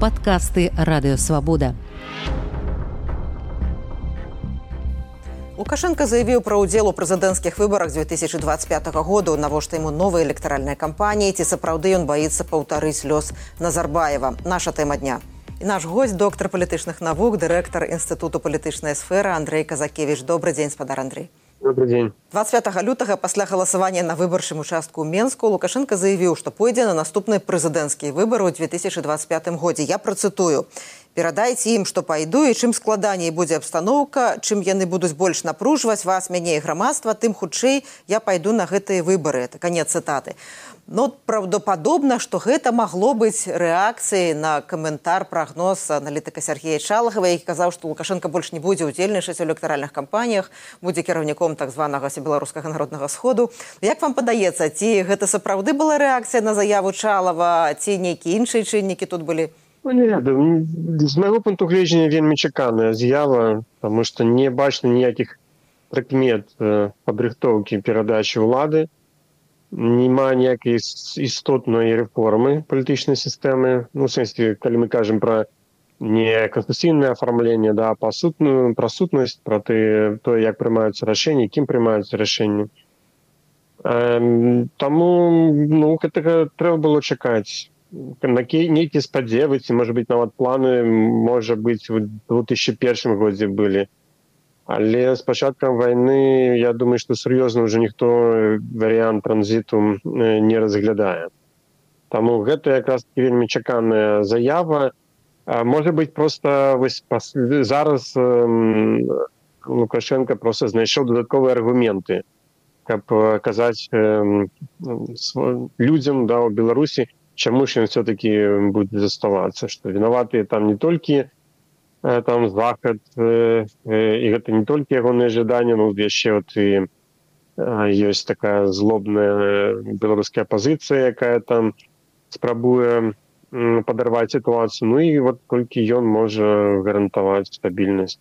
падкасты радыёвабода. Лукашенко заявіў пра ўдзел у прэзідэнцкіх выбарах 2025 году, навошта яму новай электаральнай кампаніі, ці сапраўды ён баіцца паўтарыць лёс Назарбаева. Наша тэма дня. І наш гость доктар палітычных навук, дырэктар інстытуту палітычнай сферы Андрей Казакевич. добрый дзень спадар Андрей. Добрый день. 25 лютага пасля галасавання на выбарчым участку Менску Лукашенко заявіў, што пойдзе на наступныя прэзідэнцкія выбары ў 2025 годзе. Я працытую. Перадайце ім, што пайду і чым складаней будзе абстаноўка, чым яны будуць больш напружваць вас, мяне і грамадства, тым хутчэй я пайду на гэтыя выбары. Это канец цытаты. Ну праўдападобна, што гэта магло быць рэакцыяй на каментар прагноз аналітыка Сергея Чалахава, які казаў, што Лукашенко больш не будзе ўдзельнічаць у электаральных кампаніях, будзе кіраўніком так званага беларускага народнага сходу. Як вам падаецца, ці гэта сапраўды была рэакцыя на заяву Чалава, ці нейкія іншыя чыннікі тут былі? Ну, з майго пункту гледжання вельмі чаканая з'ява, таму што не бачна ніякіх прыкмет падрыхтоўкі перадачы ўлады. Няма ніякай істотнай рэформы палітычнай сістэмы. Ну сэнсе калі мы кажам пра не канстытуцыйнае афармленне да пасутную пра сутнасць пра ты то як прымаюцца рашэнні кім прымаюцца рашэнні. Таму ну гэтага трэба было чакаць накі нейкія спадзевы ці можа быць нават планы можа быць у 2001 годзе былі але з пачаткам войны я думаю что сур'ёзна уже ніхто варыянт транзіту не разглядае таму гэта якраз вельмі чаканая заява. Можа быть просто вось зараз лукашенко просто знайшоў дадатковыя аргументы каб казаць людзям да у беларусі чаму ж ён все-таки будзе заставацца что вінаватыя там не толькі Э, там захад і э, гэта не толькі ягоныя жаданні ну яшчэ вот і ёсць такая злобная беларуская пазіцыя якая там спрабуе падарваць сітуацыю ну і вот толькі ён можа гарантаваць стабільнасць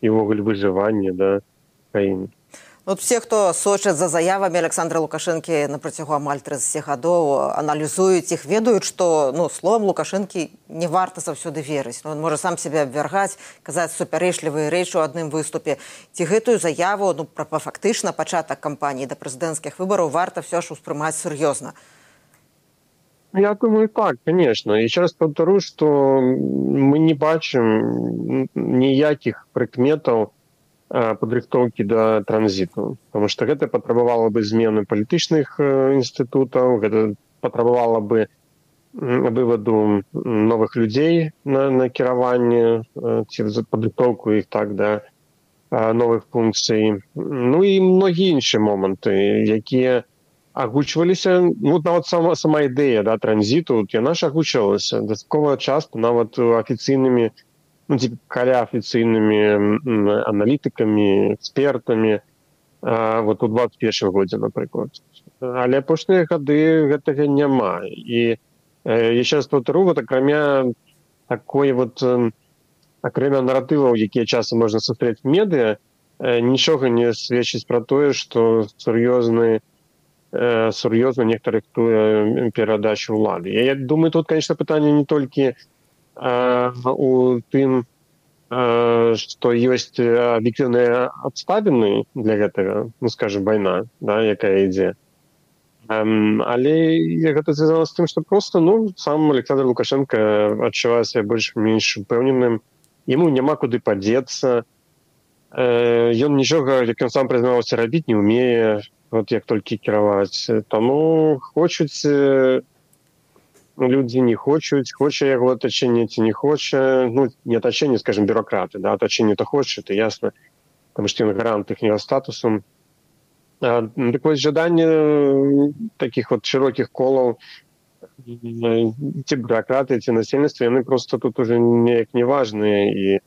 і ўвогуле выжывання да краіны Вот все, хто сочаць за заявамі Александра Лукашэнкі на працягу амаль 30 гадоў аналізуюць іх ведаюць, што ну, словам лукашэнкі не варта заўсёды верыць. Ну, можа сам себе абвяргаць, казаць супярэчлівыя рэчы ў адным выступе. Ці гэтую заяву ну, пра фактычна пачатак кампаніі да прэзідэнцкіх выбараў варта все ж успрымаць сур'ёзна. Я думаю так, конечно. Еще раз повторю, что мы не бачым ніякіх прыкметаў, падрыхтоўкі да транзіту. Потому что гэта патрабавала бы змены палітычных інстытутаў гэта патрабавала бы вываду новых людзей на накіраванне ці за падрыхтоўку іх так да новых функцый. Ну і многія іншыя моманты якія агучваліся ну нават сама сама ідэя да транзіту яна ж агучвалася. Дастаткова часто нават афіцыйнымі ну, каля афіцыйнымі аналітыкамі экспертамі вот у 21 годзе напрыклад але апошнія гады гэтага няма. І яшчэ раз повтору вот акрамя такой вот акрамя наратываў якія часы можна сустрэць медыа нічога не сведчыць пра тое што сур'ёзны сур'ёзна нехта рыхтуе перадачу ўлады я думаю тут конечно пытанне не толькі у тым что ёсць аб'ектыўныя абставіны для гэтага ну скажем вайна да якая ідзе. Але гэта звязана з тым что просто ну сам александр лукашенко адчувае себе больш-менш упэўненым. Ему няма куды падзецца. Ён нічога як ён сам прызнаваўся рабіць не умее вот як толькі кіраваць. Таму хочуць людзі не хочуць хоча яго атачэнне ці не хоча ну не атачэнне скажем бюрократы да атачэнне то хоча ты ясна там што ён гарант іхняго статусу. Дык вось жаданне таких вот шырокіх колаў ці бюрократы ці насельніцтва яны просто тут уже неяк неважныя і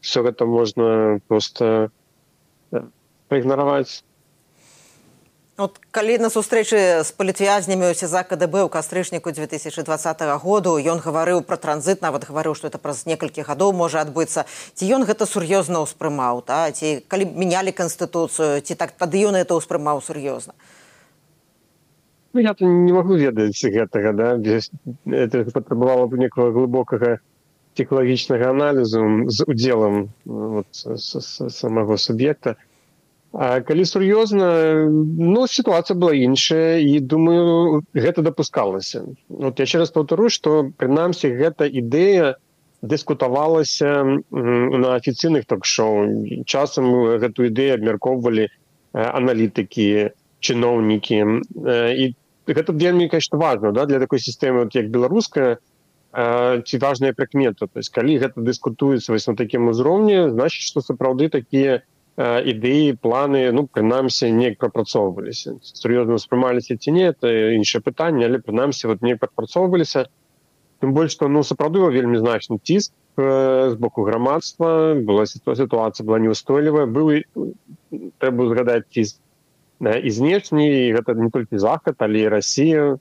все гэта можна просто праігнараваць От, калі на сустрэчы з палітвязнямі СЗа КДБ ў кастрычніку 2020 году ён гаварыў пра транзіт нават гаварыў што это праз некалькі гадоў можа адбыцца. Ці ён гэта сур'ёзна ўспрымаў та? ці калі мінялі канстытуцыю ці так тады ён это ўспрымаў сур'ёзна? Ну, я то не могу ведаць гэтага да. Без это патрабавала б некага глыбокага псіхалагічнага аналізу з удзелам вот, самого суб'екта А калі сур'ёзна ну сітуацыя была іншая і думаю гэта дапускалася. Вот яшчэ раз паўтару што прынамсі гэта ідэя дыскутавалася на афіцыйных ток-шоу. Часам гэту ідэю абмяркоўвалі аналітыкі чыноўнікі. І гэта вельмі конечно важно да для такой сістэмы вот, як беларуская ці важная прыкмета. То есть калі гэта дыскутуецца вось на такім узроўні значит что сапраўды такія ідэі планы ну прынамсі неяк прапрацоўваліся сур'ёзна успрымаліся ці не это іншае пытанне але прынамсі вот не прапрацоўваліся тым больш што ну сапраўды вельмі значны ціск з боку грамадства была сітуацыя была неустойлівая быў трэба згадаць ціск і знешні гэта не толькі захад але Росія.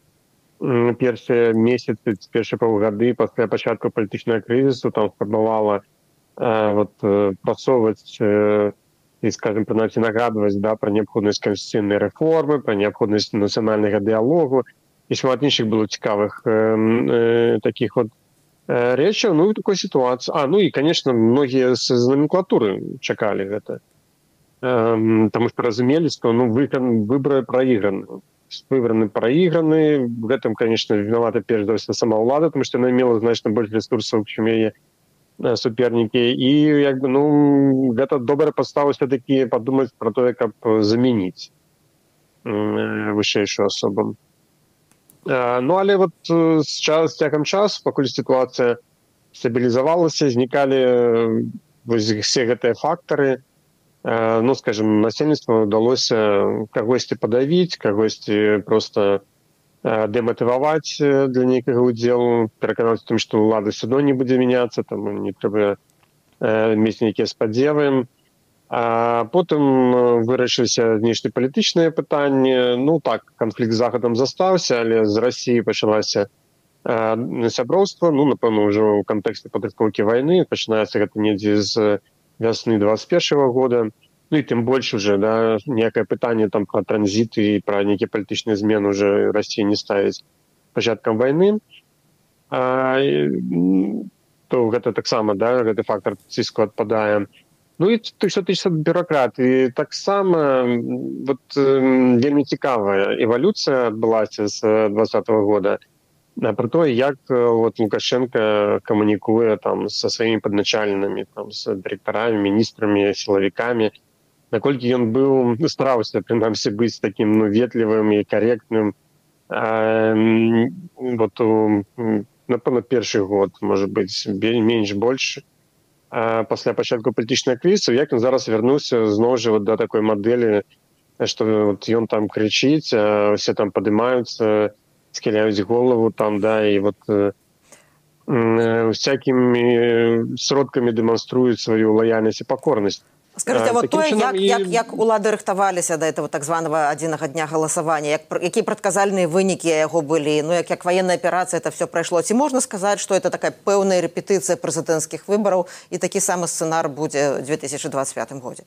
Першыя месяцы першыя паўгады пасля пачатку палітычнага крызісу там спрабавала вот працоўваць і скажем прынамсі нагадваць да пра неабходнасць канституцыйнай рэформы пра неабходнасць нацыянальнага дыялогу і шмат іншых было цікавых э, э, таких вот э, рэчаў ну такой сітуацыі А ну і конечно многія з номенклатуры чакалі гэта э, таму што разумелі што ну вы выбры праіграны выбраны праіграны гэтым конечно вінавата перш за сама ўлада тому што она мела значна больш ресурсаў чым яе супернікі і як бы ну гэта добра падстава все-таки падумаць про тое каб замяніць вышэйшую асобам ну але вот час цягам час пакуль сітуацыя стабілізавалася знікалі все гэтыя фактары. Ну скажем насельніцтва удалося кагосьці падавіць кагосьці просто дэматываваць для нейкага удзелу пераканаць тым што ўлада судно не будзе мяняцца там не трэба мець нейкія спадзевы а потым вырашыліся знешне палітычныя пытанні ну так канфлікт захадам застаўся але з рассіі пачалася сяброўства ну напэўна ўжо ў кантэксце падрыхтоўкі вайны пачынаецца гэта недзе з вясны 21 -го года. і ну і тым больш уже да некае пытанне там про транзіт і пра нейкі палітычны змен уже расці не ставіць пачаткам войны. А, то гэта таксама да гэты фактор ціску адпадае ну і ты что ты бюрократ і таксама вот вельмі цікавая эвалюцыя адбылася з двадцатого года. Про то як вот лукашенко камунікуе там со сваімі падначальнымі там с дырэктарамі міністрамі сілавікамі наколькі ён быў стараўся прынамсі быць таким ну ветлівым і корректным вот напэўна першы год может быть менш больш. Пасля пачатку палітычнай крысу як ён зараз вярнуўся зноў жа вот до такой мадэлі что вот ён там крычыць все там падымаюцца скіляюць голову там да і вот всякімі сродкамі дэманструюць сваю лаяльнасць і пакорнасць скажите вот тое як, і... як, як улады рыхтаваліся до этого так званого адзінага дня галасавання як якія прадказальныя вынікі яго былі ну як як военная аперацыя это все прайшло ці можна сказаць что это такая пэўная рэпетыцыя прэзідэнцкіх выбараў і такі самы сцэнар будзе 2025 годзе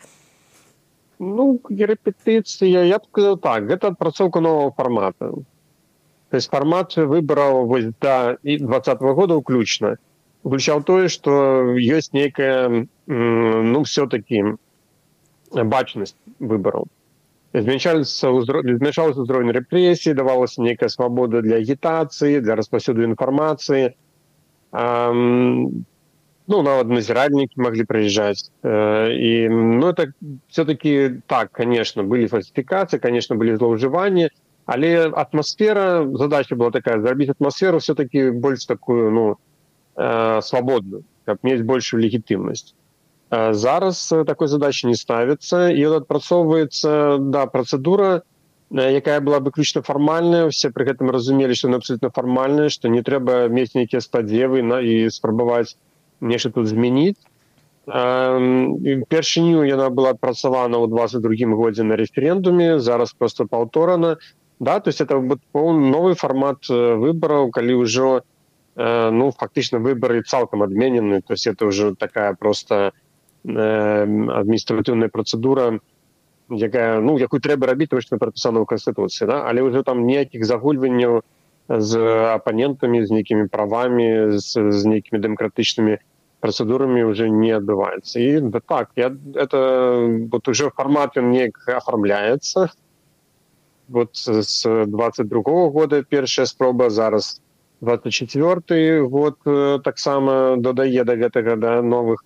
ну рэпетыцыя я б сказал так гэта адпрацоўка нового формата. То есть формат выбараў вось да і двадцатого года уключна уключаў тое что ёсць нейкая ну все-таки бачнасць выбораў змянчаліся змяшалася узровень рэпрэсій давалася нейкая свабода для агітацыі для распаўсюду інфармацыі ну нават назіральнікі маглі прыязджаць і ну это все-таки так конечно былі фальсифікацыі конечно былі злоўжыванні але атмасфера задача была такая зрабіць атмасферу все-таки больш такую ну свабодную каб мець большую легітымнасць Зараз такой задачи не ставится і адпрацоўваецца да процедура якая была выключна фармальная все при гэтым разумелі что абсолютно фармальная что не трэба мець нейкія спадзевы на і спрабаваць нешта тут змяніць. Першыню яна была адпрацавана ў 22 годзе на референдуме зараз просто паўторана. Да то есть это новый фармат выбораў калі ўжо ну фактычна выборы цалкам адменены то есть это уже такая просто адміністратыўная працэдура якая ну якую трэба рабіць тому что прапісана ў канстытуцыі да? але ўжо там ніякіх загульванняў з апанентамі з нейкімі правамі з, з нейкімі дэмакратычнымі працэдурамі уже не адбываецца і да так я это вот уже фармат ён неяк оформляецца вот с 22 -го года першая спроба зараз 24 год таксама додае да гэтага да новых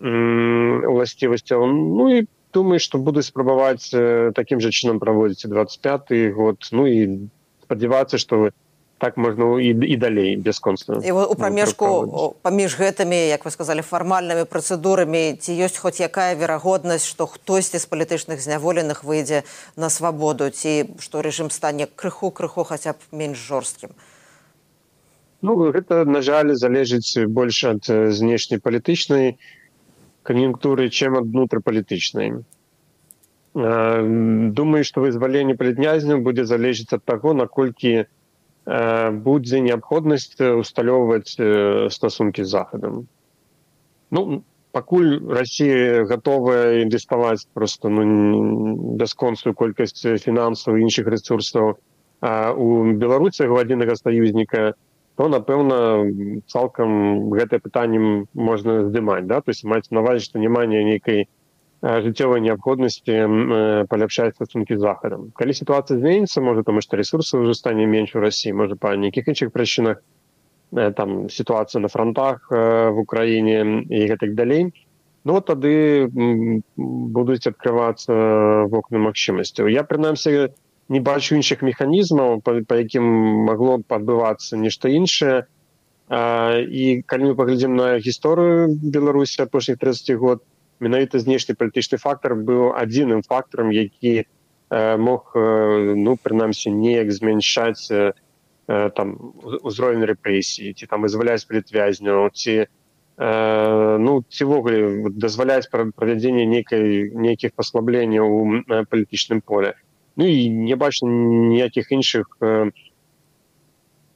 уласцівасцяў ну і думаю что буду спрабаваць таким же чынам праводзіць 25 год. Ну і спадзявацца что вы так можна і, і далей бесконстна у прамежку паміж гэтымі як вы сказали фармальнымі працэдурамі ці ёсць хоць якая верагоднасць што хтосьці з палітычных зняволеных выйдзе на свабоду ці што рэжым стане крыху крыху хаця б менш жорсткім? Ну гэта на жаль залежыць больш ад знешняй палітычнай кан'юнктуры чым ад внутрыпалітычнай думаю што вызваленне палітнязняў будзе залежыць ад таго наколькі будзе неабходнасць усталёўваць стасункі з захадам ну пакуль россия готовая інвеставаць просто ну бясконцую колькасць фінансаў іншых ресурсаў у беларуси гладзінага саюзніка то напэўна цалкам гэтае пытаннем можна здымаць да? То есть маць наваць што няма нейкай жыццёвай неабходнасці паляпшаць стасункі з захадам. Калі сітуацыя зменіцца можа таму што ресурсы ўжо стане менш у рассіі можа па нейкіх іншых прычынах там сітуацыя на фронтах в украіне і гэтак далей. Ну тады будуць адкрывацца вокны магчымасцяў. Я прынамсі не бачу іншых механізмаў па, якім магло б адбывацца нешта іншае і калі мы паглядзім на гісторыю беларусі апошніх 30 год менавіта знешні палітычны фактор быў адзіным фактарам які э, мог э, ну прынамсі неяк змяншаць э, там узровень рэпрэсіі ці там вызваляць палітвязняў ці э, ну цівогуле дазваляць правядзенне нейкай нейкіх паслабленняў у палітычным поле ну і не бачу ніякіх іншых э,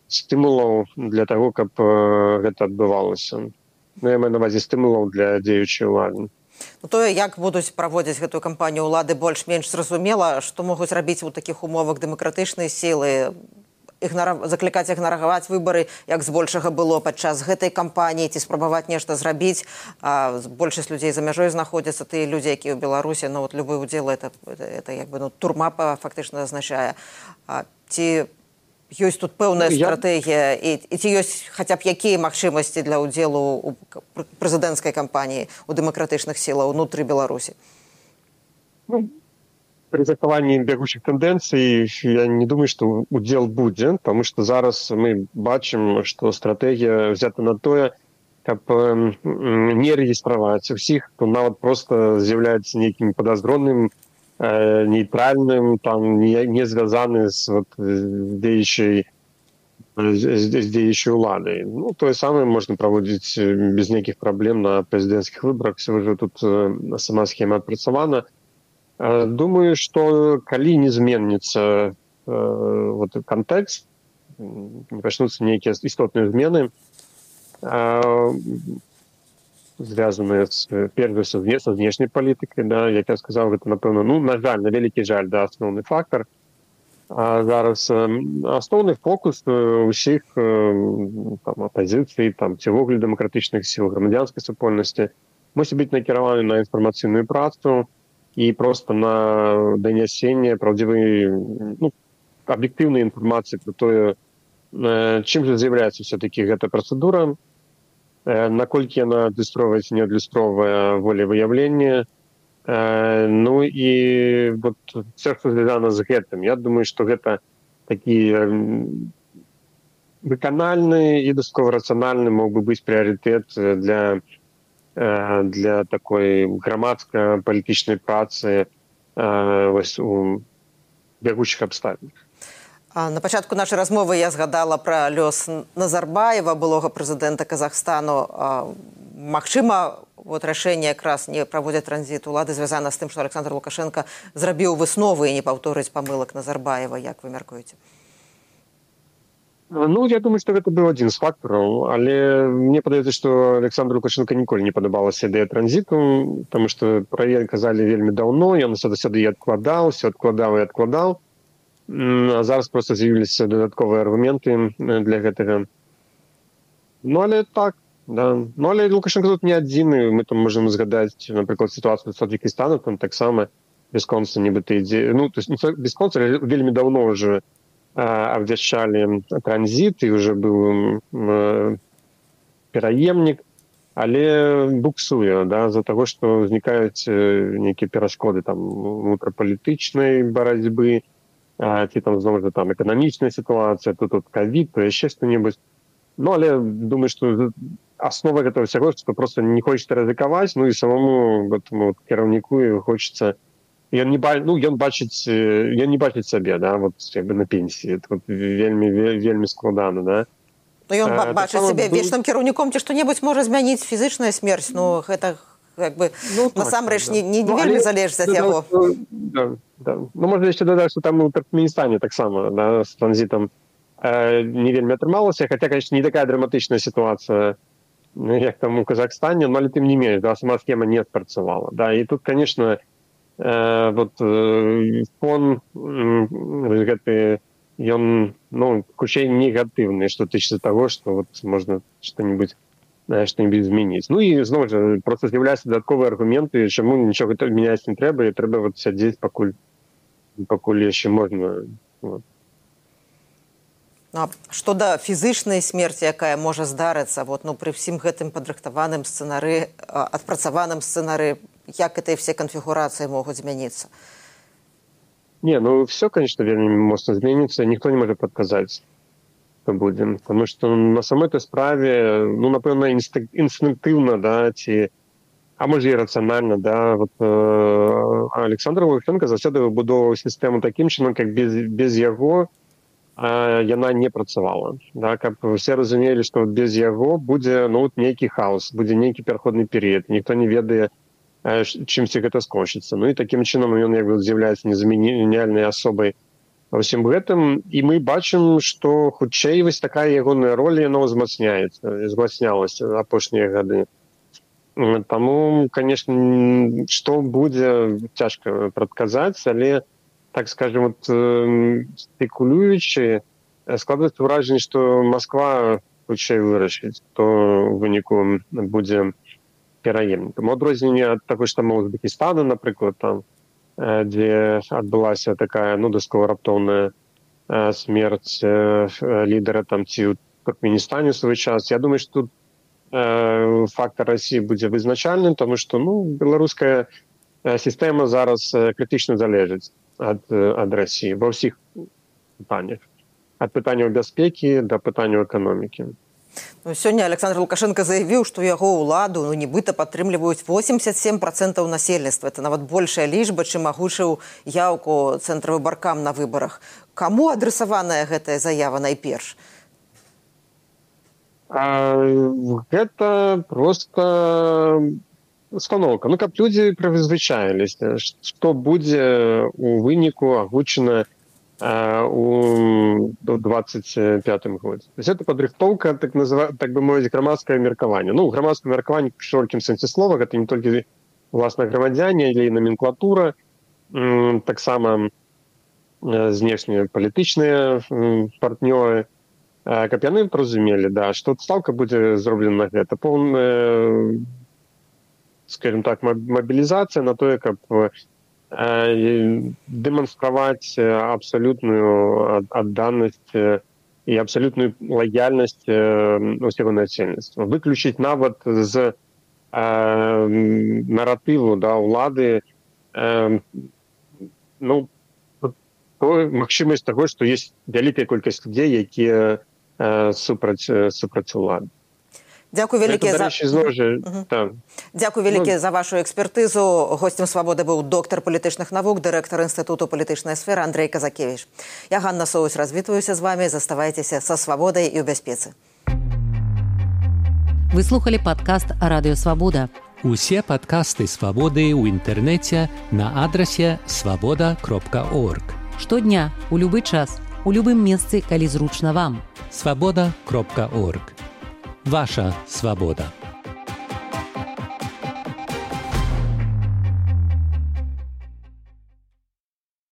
стымулаў для того каб э, гэта адбывалася. Ну, я маю навазе стымулаў для дзеючай улады. Ну, тое як будуць праводзіць гэтую кампанію ўлады больш-менш зразумела што могуць рабіць у такіх умовах дэмакратычнай сілы ігнара... заклікаць ігнараваць выбары як збольшага было падчас гэтай кампаніі ці спрабаваць нешта зрабіць. Большасць людзей за мяжой знаходзяцца тыя людзі якія ў беларусі ну вот любы удзел это, это, это як бы ну турма фактычна азначае. Ці ёсць тут пэўная стратэгія і, і ці ёсць хаця б якія магчымасці для ўдзелу у прэзідэнцкай кампаніі у дэмакратычных сілаў унутры беларусі? Ну, при захаванні бегучых тэндэнцый я не думаю што удзел будзе потому что зараз мы бачым што стратэгія взята на тое каб не рэгістраваць усіх то нават просто з'яўляецца нейкім падазронным Э, нейтральным там не, не звязаны с вот дзеючай дзеючай уладай. Ну тое самае можна праводзіць без нейкіх праблем на прэзідэнцкіх выбарах. Все уже тут сама схема адпрацавана думаю что калі не зменніцца вот кантэкст не пачнуцца нейкія істотныя змены звязаныя з перш за са знешняй палітыкай да. Як я сказаў гэта напэўна ну на жаль на вялікі жаль да асноўны фактор. А зараз асноўны фокус усіх апозіцыі там цівогуль дэмакратычных сіл грамадзянскай супольнасці мусіць быць накіраваны на інфармацыйную працу і просто на данясенне праўдзівы ну, аб'ектыўнай інфармацыі про тое чым же з'яўляецца все-таки гэта працэдура наколькі яна адлюстроўваць не адлюстроўвае волевыяўленне ну і вот что звязана з гэтым. Я думаю что гэта такі выканальны і дастаткова рацыянальны мог бы быць прыярытэт для для такой грамадска-палітычнай працы вось у бягучых абставінах На пачатку нашай размовы я згадала пра лёс Назарбаева былога прэзідэнта Казахстану. Магчыма, вот рашэнне якраз не праводзяць транзіт улады звязана з тым, што Александр Лукашенко зрабіў высновы і не паўторыць памылак Назарбаева, як вы мяркуеце. Ну я думаю что гэта быў адзін з фактараў але мне падаецца што александр лукашенко ніколі не падабалася ідэя транзіту тому что пра казалі вельмі даўно ён заўсёды адкладаўся адкладаў і адкладаў а зараз просто з'явіліся дадатковыя аргументы для гэтага ну але так да. Ну але лукашенко тут не адзіны мы там можем згадаць напрыклад сітуацыю садвікістану там таксама бесконца нібыта ідзе ну то есть бесконца вельмі давно уже абвяшчалі транзіт і уже быў пераемнік але буксуе да за того что узнікаюць нейкія перашкоды там унутрапалітычнай барацьбы ці там зноў жа там эканамічная сітуацыя тут тут кавід то яшчэ што-небудзь Ну але думаю что основа этого всего что просто не хочется рызыкаваць ну и самому гэтаму кіраўніку хочется я не ба ну ён бачыць я не бачыць сабе да вот бы на пенсии. Вот, вельмі вельмі складана да. Ну, ён а, бачыць себе был... вечным кіраўніком ці што-небудзь можа змяніць фізычная смерць ну гэта як бы ну, насамрэч так, не, не, не ну, вельмі залежыць ад яго да, да. ну можа яшчэ дадаць что там у туркменістане таксама да, с транзітам э, не вельмі атрымалася хотя конечно не такая драматычная ситуация ну, як там у казахстане но але тым не менш да сама схема не спрацавала да. І тут конечно э, вот э, фон э, гэты ён ну хутчэй негатыўны что тычыцца того что вот можно что-нибудь что-нибудь змяніць ну і зноў жа просто з'яўляюцца дадатковыя аргументы чаму нічога мяняць не трэба і трэба вот сядзець пакуль пакуль яшчэ можна вот. Ну, што да фізычнай смерці якая можа здарыцца вот ну пры ўсім гэтым падрыхтаваным сцэнары адпрацаваным сцэнары як это все канфігурацыі могуць змяніцца не ну все конечно вельмі моцна зменіцца ніхто не можа падказаць будзе потому что на самой той справе ну напэўна інстынктыўна да ці а можа і рацыянальна да вот э, александр лукенко заўсёды выбудоўваў сістэму такім чынам как без без яго яна не працавала да, каб все разумелі што без яго будзе ну нейкі хаос будзе нейкі пераходны перыяд ніхто не ведае чымсьці гэта скончыцца ну і такім чынам ён як бы з'яўляецца незамяняльнай асобай усім гэтым і мы бачым што хутчэй вось такая ягоная роля яно ўзмацняецца змацнялася апошнія гады Таму конечно што будзе цяжка прадказаць але у так скажем вот э, спекулюючы э, складывается ўражанне что москва хутчэй вырашыць то выніку будзе пераемнікам адрозненне ад таго что узбекистана напрыклад там дзе адбылася такая ну даскова раптоўная смерть лідера там ці ў туркменістане свой час. Я думаю что тут фактор россии будзе вызначальным тому что ну беларуская сістэма зараз крытычна залежыць ад, ад Росіі ва ўсіх пытаннях ад пытанняў бяспекі да пытанняў эканомікі ну, сёння александр лукашенко заявіў што яго ўладу ну нібыта падтрымліваюць 87 процентаў насельніцтва это нават большая лічба чым агучыў яўку цэнтравы баркам на выбарах каму адрасаваная гэтая заява найперш? А, гэта просто установка. Ну каб людзі прызвычаіліся што будзе у выніку агучана у до двадцать пятым годзе то есть это падрыхтоўка так назва так бы мовіць грамадскае меркаванне ну грамадскае меркаванне шырокім сэнсе слова гэта не толькі власна грамадзяне или номенклатура таксама знешнія палітычныя партнёры каб яны разумелі да што стаўка будзе зроблена гэта поўная скажем так мобілізацыя на тое каб дэманстраваць абсалютную адданасць і абсалютную лаяльнасць усяго насельніцтва выключыць нават з наратыву да ўлады ну магчымасць таго што есть вялікая колькасць людзей якія супраць супраць улады Дякую вялікі за... так. Дякую вялікі ну... за вашу экспертызу гостцем свабоды быў доктар палітычных навук дырэктар інстытуту палітычнай сферы Андрей казакевич. Я Ганна соус развітваюся з вами. Заставайцеся са свабодай і ў бяспецы выслухали падкаст радыёвабода усе падкасты свабоды ў інтэрнэце на адрасе свабода кропка орг штодня у любы час у любым месцы калі зручна вам. У свобода.орг. Ваша свобода.